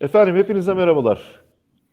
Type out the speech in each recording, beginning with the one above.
Efendim hepinize merhabalar.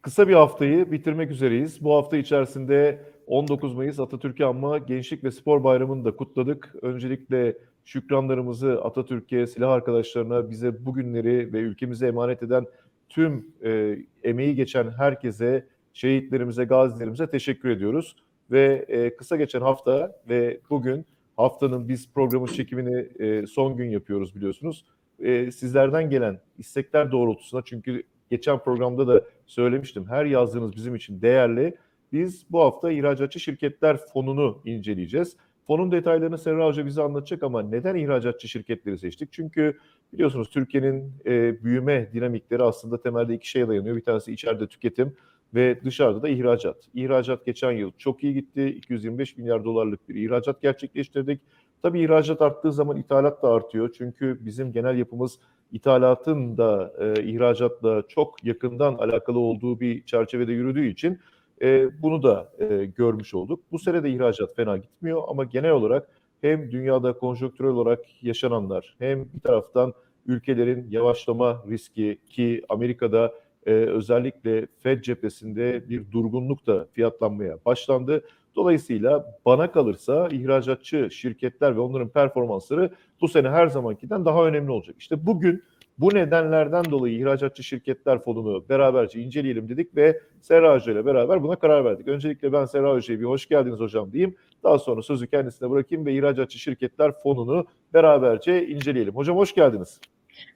Kısa bir haftayı bitirmek üzereyiz. Bu hafta içerisinde 19 Mayıs Atatürk'ü anma Gençlik ve Spor Bayramı'nı da kutladık. Öncelikle şükranlarımızı Atatürk'e, silah arkadaşlarına, bize bugünleri ve ülkemize emanet eden tüm e, emeği geçen herkese, şehitlerimize, gazilerimize teşekkür ediyoruz. Ve e, kısa geçen hafta ve bugün haftanın biz programın çekimini e, son gün yapıyoruz biliyorsunuz e, sizlerden gelen istekler doğrultusunda çünkü geçen programda da söylemiştim her yazdığınız bizim için değerli. Biz bu hafta ihracatçı şirketler fonunu inceleyeceğiz. Fonun detaylarını Serra Hoca bize anlatacak ama neden ihracatçı şirketleri seçtik? Çünkü biliyorsunuz Türkiye'nin e, büyüme dinamikleri aslında temelde iki şeye dayanıyor. Bir tanesi içeride tüketim ve dışarıda da ihracat. İhracat geçen yıl çok iyi gitti. 225 milyar dolarlık bir ihracat gerçekleştirdik. Tabii ihracat arttığı zaman ithalat da artıyor. Çünkü bizim genel yapımız ithalatın da e, ihracatla çok yakından alakalı olduğu bir çerçevede yürüdüğü için e, bunu da e, görmüş olduk. Bu sene de ihracat fena gitmiyor ama genel olarak hem dünyada konjonktürel olarak yaşananlar hem bir taraftan ülkelerin yavaşlama riski ki Amerika'da e, özellikle Fed cephesinde bir durgunluk da fiyatlanmaya başlandı. Dolayısıyla bana kalırsa ihracatçı şirketler ve onların performansları bu sene her zamankinden daha önemli olacak. İşte bugün bu nedenlerden dolayı ihracatçı şirketler fonunu beraberce inceleyelim dedik ve Serra Hoca ile beraber buna karar verdik. Öncelikle ben Serra Hoca'ya bir hoş geldiniz hocam diyeyim. Daha sonra sözü kendisine bırakayım ve ihracatçı şirketler fonunu beraberce inceleyelim. Hocam hoş geldiniz.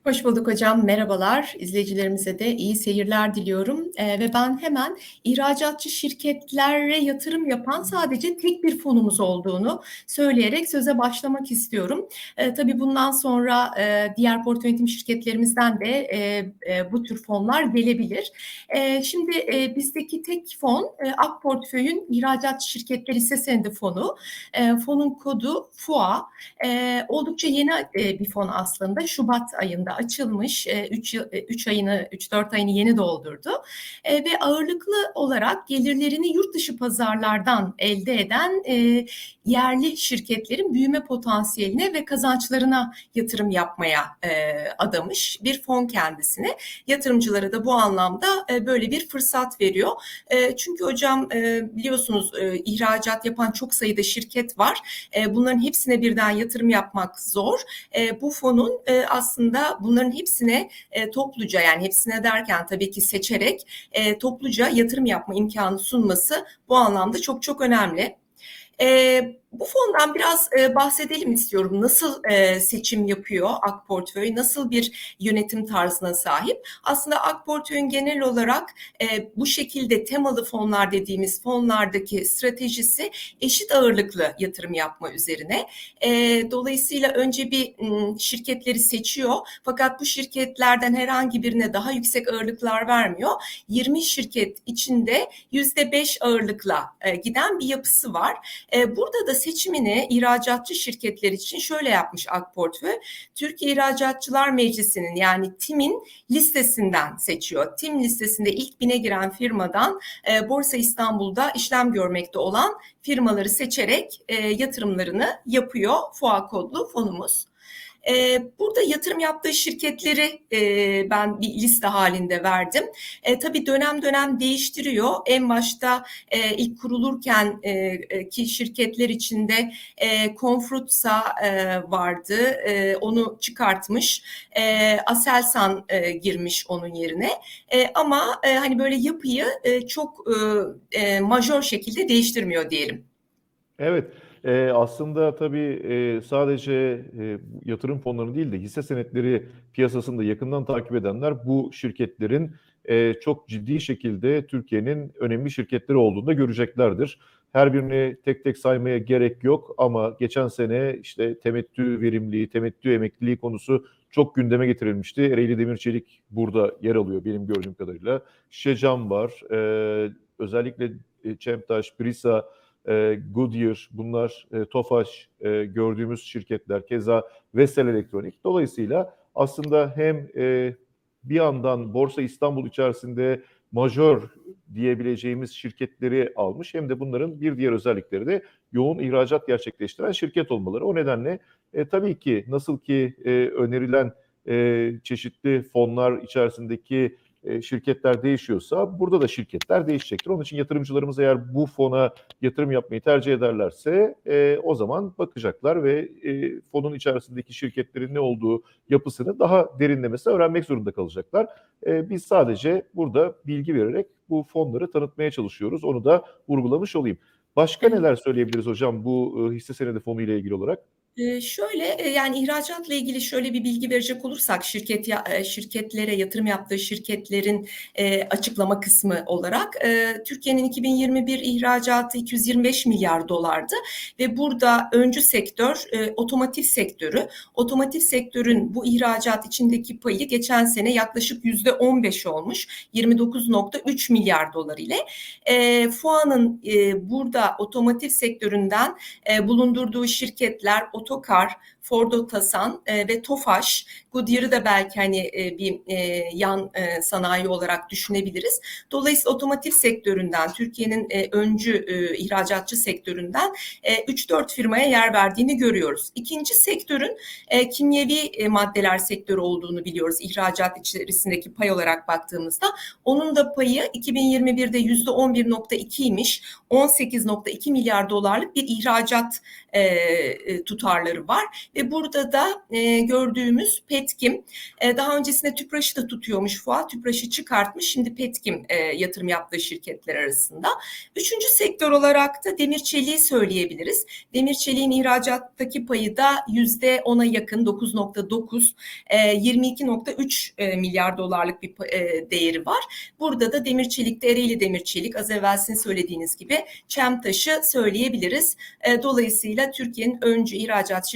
Hoş bulduk hocam. Merhabalar. İzleyicilerimize de iyi seyirler diliyorum. Ee, ve ben hemen ihracatçı şirketlere yatırım yapan sadece tek bir fonumuz olduğunu söyleyerek söze başlamak istiyorum. Ee, tabii bundan sonra e, diğer portföy yönetim şirketlerimizden de e, e, bu tür fonlar gelebilir. E, şimdi e, bizdeki tek fon e, Ak Portföy'ün ihracatçı şirketler hisse senedi fonu. E, fonun kodu FUA. E, oldukça yeni e, bir fon aslında. Şubat ayı ayında açılmış. 3 3 ayını 3-4 ayını yeni doldurdu. E, ve ağırlıklı olarak gelirlerini yurt dışı pazarlardan elde eden e, yerli şirketlerin büyüme potansiyeline ve kazançlarına yatırım yapmaya e, adamış bir fon kendisine. Yatırımcılara da bu anlamda e, böyle bir fırsat veriyor. E, çünkü hocam e, biliyorsunuz e, ihracat yapan çok sayıda şirket var. E, bunların hepsine birden yatırım yapmak zor. E, bu fonun e, aslında bunların hepsine e, topluca yani hepsine derken tabii ki seçerek e, topluca yatırım yapma imkanı sunması bu anlamda çok çok önemli. E, bu fondan biraz e, bahsedelim istiyorum. Nasıl e, seçim yapıyor Ak Portföy? Nasıl bir yönetim tarzına sahip? Aslında Ak Portföy'ün genel olarak e, bu şekilde temalı fonlar dediğimiz fonlardaki stratejisi eşit ağırlıklı yatırım yapma üzerine. E, dolayısıyla önce bir m, şirketleri seçiyor. Fakat bu şirketlerden herhangi birine daha yüksek ağırlıklar vermiyor. 20 şirket içinde %5 ağırlıkla e, giden bir yapısı var. E, burada da seçimini ihracatçı şirketler için şöyle yapmış AK Portföy. Türkiye İhracatçılar Meclisi'nin yani TİM'in listesinden seçiyor. TİM listesinde ilk bine giren firmadan e, Borsa İstanbul'da işlem görmekte olan firmaları seçerek e, yatırımlarını yapıyor. FOA kodlu fonumuz. E, burada yatırım yaptığı şirketleri e, ben bir liste halinde verdim. E, tabii dönem dönem değiştiriyor. En başta e, ilk kurulurken e, ki şirketler içinde e, Confrutsa e, vardı. E, onu çıkartmış. E, Aselsan e, girmiş onun yerine. E, ama e, hani böyle yapıyı e, çok e, e, majör şekilde değiştirmiyor diyelim. Evet. E, aslında tabii e, sadece e, yatırım fonları değil de hisse senetleri piyasasında yakından takip edenler bu şirketlerin e, çok ciddi şekilde Türkiye'nin önemli şirketleri olduğunu da göreceklerdir. Her birini tek tek saymaya gerek yok ama geçen sene işte temettü verimliliği, temettü emekliliği konusu çok gündeme getirilmişti. Ereğli Demir Çelik burada yer alıyor benim gördüğüm kadarıyla. Şişecam var, e, özellikle Çemtaş, Brisa, e, Goodyear, bunlar e, Tofaş e, gördüğümüz şirketler, keza Vestel Elektronik. Dolayısıyla aslında hem e, bir yandan Borsa İstanbul içerisinde majör diyebileceğimiz şirketleri almış hem de bunların bir diğer özellikleri de yoğun ihracat gerçekleştiren şirket olmaları. O nedenle e, tabii ki nasıl ki e, önerilen e, çeşitli fonlar içerisindeki e, şirketler değişiyorsa burada da şirketler değişecektir. Onun için yatırımcılarımız eğer bu fona yatırım yapmayı tercih ederlerse e, o zaman bakacaklar ve e, fonun içerisindeki şirketlerin ne olduğu yapısını daha derinlemesine öğrenmek zorunda kalacaklar. E, biz sadece burada bilgi vererek bu fonları tanıtmaya çalışıyoruz. Onu da vurgulamış olayım. Başka neler söyleyebiliriz hocam bu e, hisse senedi fonu ile ilgili olarak? Şöyle yani ihracatla ilgili şöyle bir bilgi verecek olursak şirket şirketlere yatırım yaptığı şirketlerin açıklama kısmı olarak Türkiye'nin 2021 ihracatı 225 milyar dolardı ve burada öncü sektör otomotiv sektörü. Otomotiv sektörün bu ihracat içindeki payı geçen sene yaklaşık yüzde 15 olmuş 29.3 milyar dolar ile. E, FUA'nın burada otomotiv sektöründen bulundurduğu şirketler Otokar, Ford Otosan e, ve Tofaş, Goodyear'ı da belki hani e, bir e, yan e, sanayi olarak düşünebiliriz. Dolayısıyla otomotiv sektöründen, Türkiye'nin e, öncü e, ihracatçı sektöründen e, 3-4 firmaya yer verdiğini görüyoruz. İkinci sektörün e, kimyevi e, maddeler sektörü olduğunu biliyoruz ihracat içerisindeki pay olarak baktığımızda. Onun da payı 2021'de %11.2'ymiş, 18.2 milyar dolarlık bir ihracat e, e, tutarları var ve burada da e, gördüğümüz Petkim e, daha öncesinde Tüpraş'ı da tutuyormuş Fuat. Tüpraş'ı çıkartmış. Şimdi Petkim e, yatırım yaptığı şirketler arasında. Üçüncü sektör olarak da demir çeliği söyleyebiliriz. Demir çeliğin ihracattaki payı da yüzde ona yakın 9.9 e, 22.3 e, milyar dolarlık bir e, değeri var. Burada da demir çelikte Ereğli demir çelik az evvel sizin söylediğiniz gibi Çemtaş'ı söyleyebiliriz. E, dolayısıyla Türkiye'nin öncü ihracat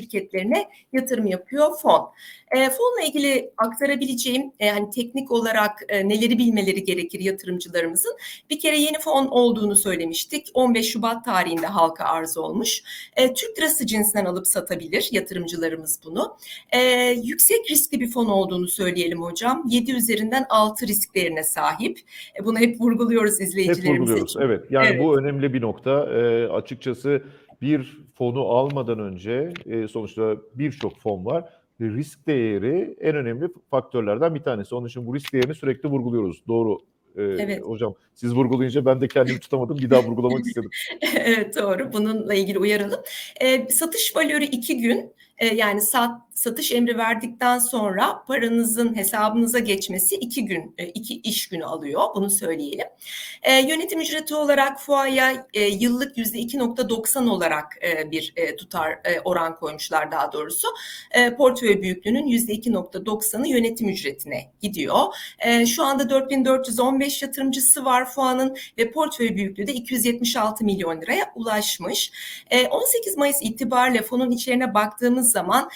şirketlerine yatırım yapıyor fon. E, fonla ilgili aktarabileceğim e, hani teknik olarak e, neleri bilmeleri gerekir yatırımcılarımızın. Bir kere yeni fon olduğunu söylemiştik. 15 Şubat tarihinde halka arz olmuş. E, Türk lirası cinsinden alıp satabilir yatırımcılarımız bunu. E, yüksek riskli bir fon olduğunu söyleyelim hocam. 7 üzerinden 6 risk değerine sahip. E, bunu hep vurguluyoruz izleyicilerimize. Hep vurguluyoruz. Evet. Yani Evet. bu önemli bir nokta. E, açıkçası bir fonu almadan önce e, sonuçta birçok fon var. Risk değeri en önemli faktörlerden bir tanesi. Onun için bu risk değerini sürekli vurguluyoruz. Doğru e, Evet. hocam. Siz vurgulayınca ben de kendimi tutamadım. Bir daha vurgulamak istedim. evet doğru. Bununla ilgili uyaralım. E, satış valörü iki gün. E, yani sat, satış emri verdikten sonra paranızın hesabınıza geçmesi iki gün, e, iki iş günü alıyor. Bunu söyleyelim. E, yönetim ücreti olarak FUA'ya e, yıllık yüzde 2.90 olarak e, bir e, tutar e, oran koymuşlar daha doğrusu. E, portföy büyüklüğünün yüzde 2.90'ı yönetim ücretine gidiyor. E, şu anda 4415 yatırımcısı var FUA'nın ve portföy büyüklüğü de 276 milyon liraya ulaşmış. E, 18 Mayıs itibariyle fonun içlerine baktığımız zaman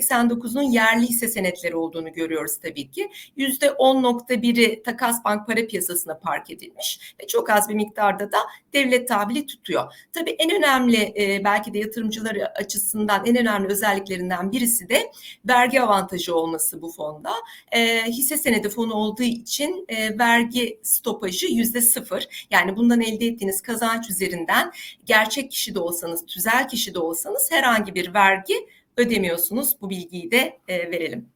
%89'unun yerli hisse senetleri olduğunu görüyoruz tabii ki. %10.1'i takas bank para piyasasına park edilmiş ve çok az bir miktarda da devlet tahvili tutuyor. Tabii en önemli e, belki de yatırımcıları açısından en önemli özelliklerinden birisi de vergi avantajı olması bu fonda. E, hisse senedi fonu olduğu için e, vergi stopajı yüzde sıfır. Yani bundan elde ettiğiniz kazanç üzerinden gerçek kişi de olsanız, tüzel kişi de olsanız herhangi bir vergi ödemiyorsunuz. Bu bilgiyi de e, verelim.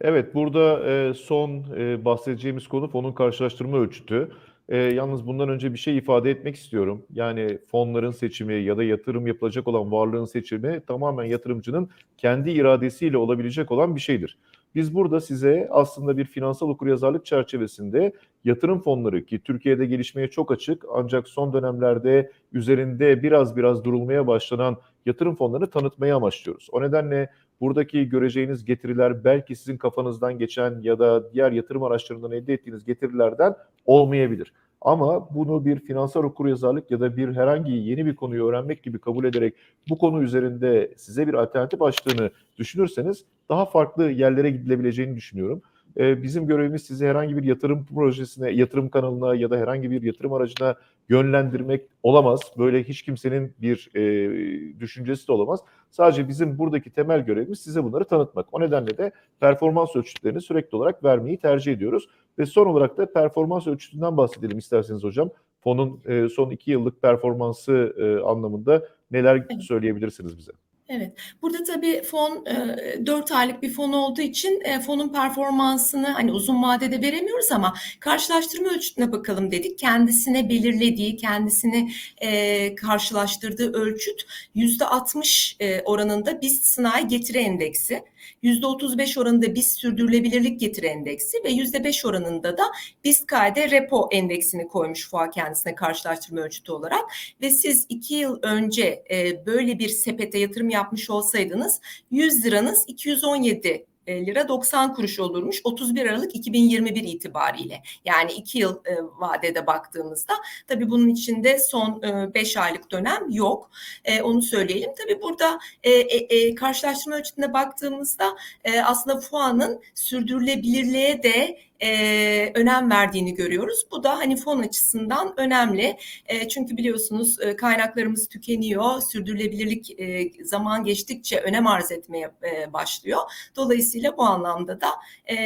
Evet, burada e, son e, bahsedeceğimiz konu fonun karşılaştırma ölçütü. E, yalnız bundan önce bir şey ifade etmek istiyorum. Yani fonların seçimi ya da yatırım yapılacak olan varlığın seçimi tamamen yatırımcının kendi iradesiyle olabilecek olan bir şeydir. Biz burada size aslında bir finansal okuryazarlık çerçevesinde yatırım fonları ki Türkiye'de gelişmeye çok açık ancak son dönemlerde üzerinde biraz biraz durulmaya başlanan yatırım fonlarını tanıtmaya amaçlıyoruz. O nedenle buradaki göreceğiniz getiriler belki sizin kafanızdan geçen ya da diğer yatırım araçlarından elde ettiğiniz getirilerden olmayabilir. Ama bunu bir finansal okuryazarlık ya da bir herhangi yeni bir konuyu öğrenmek gibi kabul ederek bu konu üzerinde size bir alternatif açtığını düşünürseniz daha farklı yerlere gidilebileceğini düşünüyorum. Ee, Bizim görevimiz sizi herhangi bir yatırım projesine, yatırım kanalına ya da herhangi bir yatırım aracına yönlendirmek olamaz. Böyle hiç kimsenin bir e, düşüncesi de olamaz. Sadece bizim buradaki temel görevimiz size bunları tanıtmak. O nedenle de performans ölçütlerini sürekli olarak vermeyi tercih ediyoruz. Ve son olarak da performans ölçütünden bahsedelim isterseniz hocam. Fonun e, son iki yıllık performansı e, anlamında neler söyleyebilirsiniz bize? Evet. Burada tabii fon e, 4 aylık bir fon olduğu için e, fonun performansını hani uzun vadede veremiyoruz ama karşılaştırma ölçütüne bakalım dedik. Kendisine belirlediği, kendisini e, karşılaştırdığı ölçüt %60 e, oranında BIST Sınai Getiri Endeksi, %35 oranında BIST Sürdürülebilirlik Getiri Endeksi ve %5 oranında da BIST KD Repo Endeksini koymuş FOA kendisine karşılaştırma ölçütü olarak. Ve siz 2 yıl önce e, böyle bir sepete yatırım yapmış olsaydınız 100 liranız 217 lira 90 kuruş olurmuş 31 Aralık 2021 itibariyle. Yani 2 yıl e, vadede baktığımızda tabii bunun içinde son 5 e, aylık dönem yok. E, onu söyleyelim. Tabii burada e, e, karşılaştırma ölçütüne baktığımızda e, aslında FUA'nın sürdürülebilirliğe de e, önem verdiğini görüyoruz. Bu da hani fon açısından önemli. E, çünkü biliyorsunuz e, kaynaklarımız tükeniyor. Sürdürülebilirlik e, zaman geçtikçe önem arz etmeye e, başlıyor. Dolayısıyla bu anlamda da e,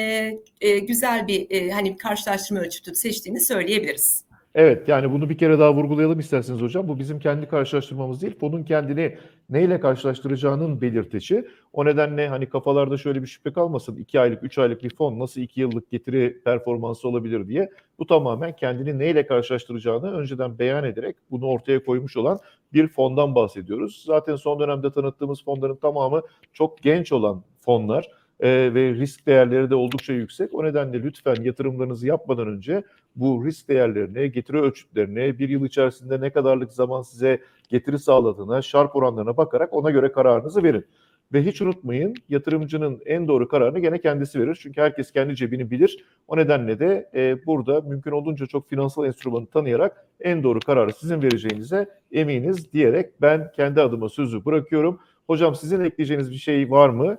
e, güzel bir e, hani karşılaştırma ölçütü seçtiğini söyleyebiliriz. Evet yani bunu bir kere daha vurgulayalım isterseniz hocam. Bu bizim kendi karşılaştırmamız değil. Fonun kendini neyle karşılaştıracağının belirteci. O nedenle hani kafalarda şöyle bir şüphe kalmasın. 2 aylık, 3 aylık bir fon nasıl 2 yıllık getiri performansı olabilir diye. Bu tamamen kendini neyle karşılaştıracağını önceden beyan ederek bunu ortaya koymuş olan bir fondan bahsediyoruz. Zaten son dönemde tanıttığımız fonların tamamı çok genç olan fonlar e, ve risk değerleri de oldukça yüksek. O nedenle lütfen yatırımlarınızı yapmadan önce bu risk değerlerine, getiri ölçütlerine, bir yıl içerisinde ne kadarlık zaman size getiri sağladığına, şarp oranlarına bakarak ona göre kararınızı verin. Ve hiç unutmayın yatırımcının en doğru kararını gene kendisi verir. Çünkü herkes kendi cebini bilir. O nedenle de e, burada mümkün olduğunca çok finansal enstrümanı tanıyarak en doğru kararı sizin vereceğinize eminiz diyerek ben kendi adıma sözü bırakıyorum. Hocam sizin ekleyeceğiniz bir şey var mı?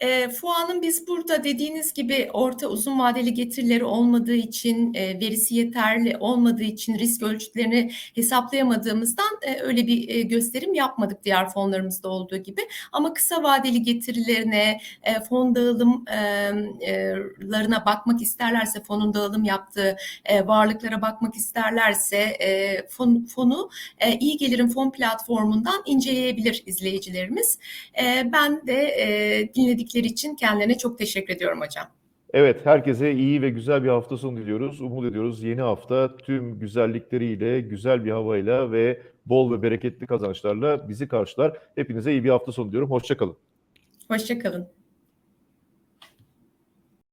E, FUA'nın biz burada dediğiniz gibi orta uzun vadeli getirileri olmadığı için, e, verisi yeterli olmadığı için risk ölçütlerini hesaplayamadığımızdan e, öyle bir e, gösterim yapmadık diğer fonlarımızda olduğu gibi. Ama kısa vadeli getirilerine, e, fon dağılımlarına bakmak isterlerse, fonun dağılım yaptığı e, varlıklara bakmak isterlerse e, fon, fonu e, iyi gelirin fon platformundan inceleyebilir izleyicilerimiz. E, ben de e, dinledikleri için kendilerine çok teşekkür ediyorum hocam. Evet, herkese iyi ve güzel bir hafta sonu diliyoruz. Umut ediyoruz yeni hafta tüm güzellikleriyle, güzel bir havayla ve bol ve bereketli kazançlarla bizi karşılar. Hepinize iyi bir hafta sonu diyorum. Hoşçakalın. Hoşçakalın.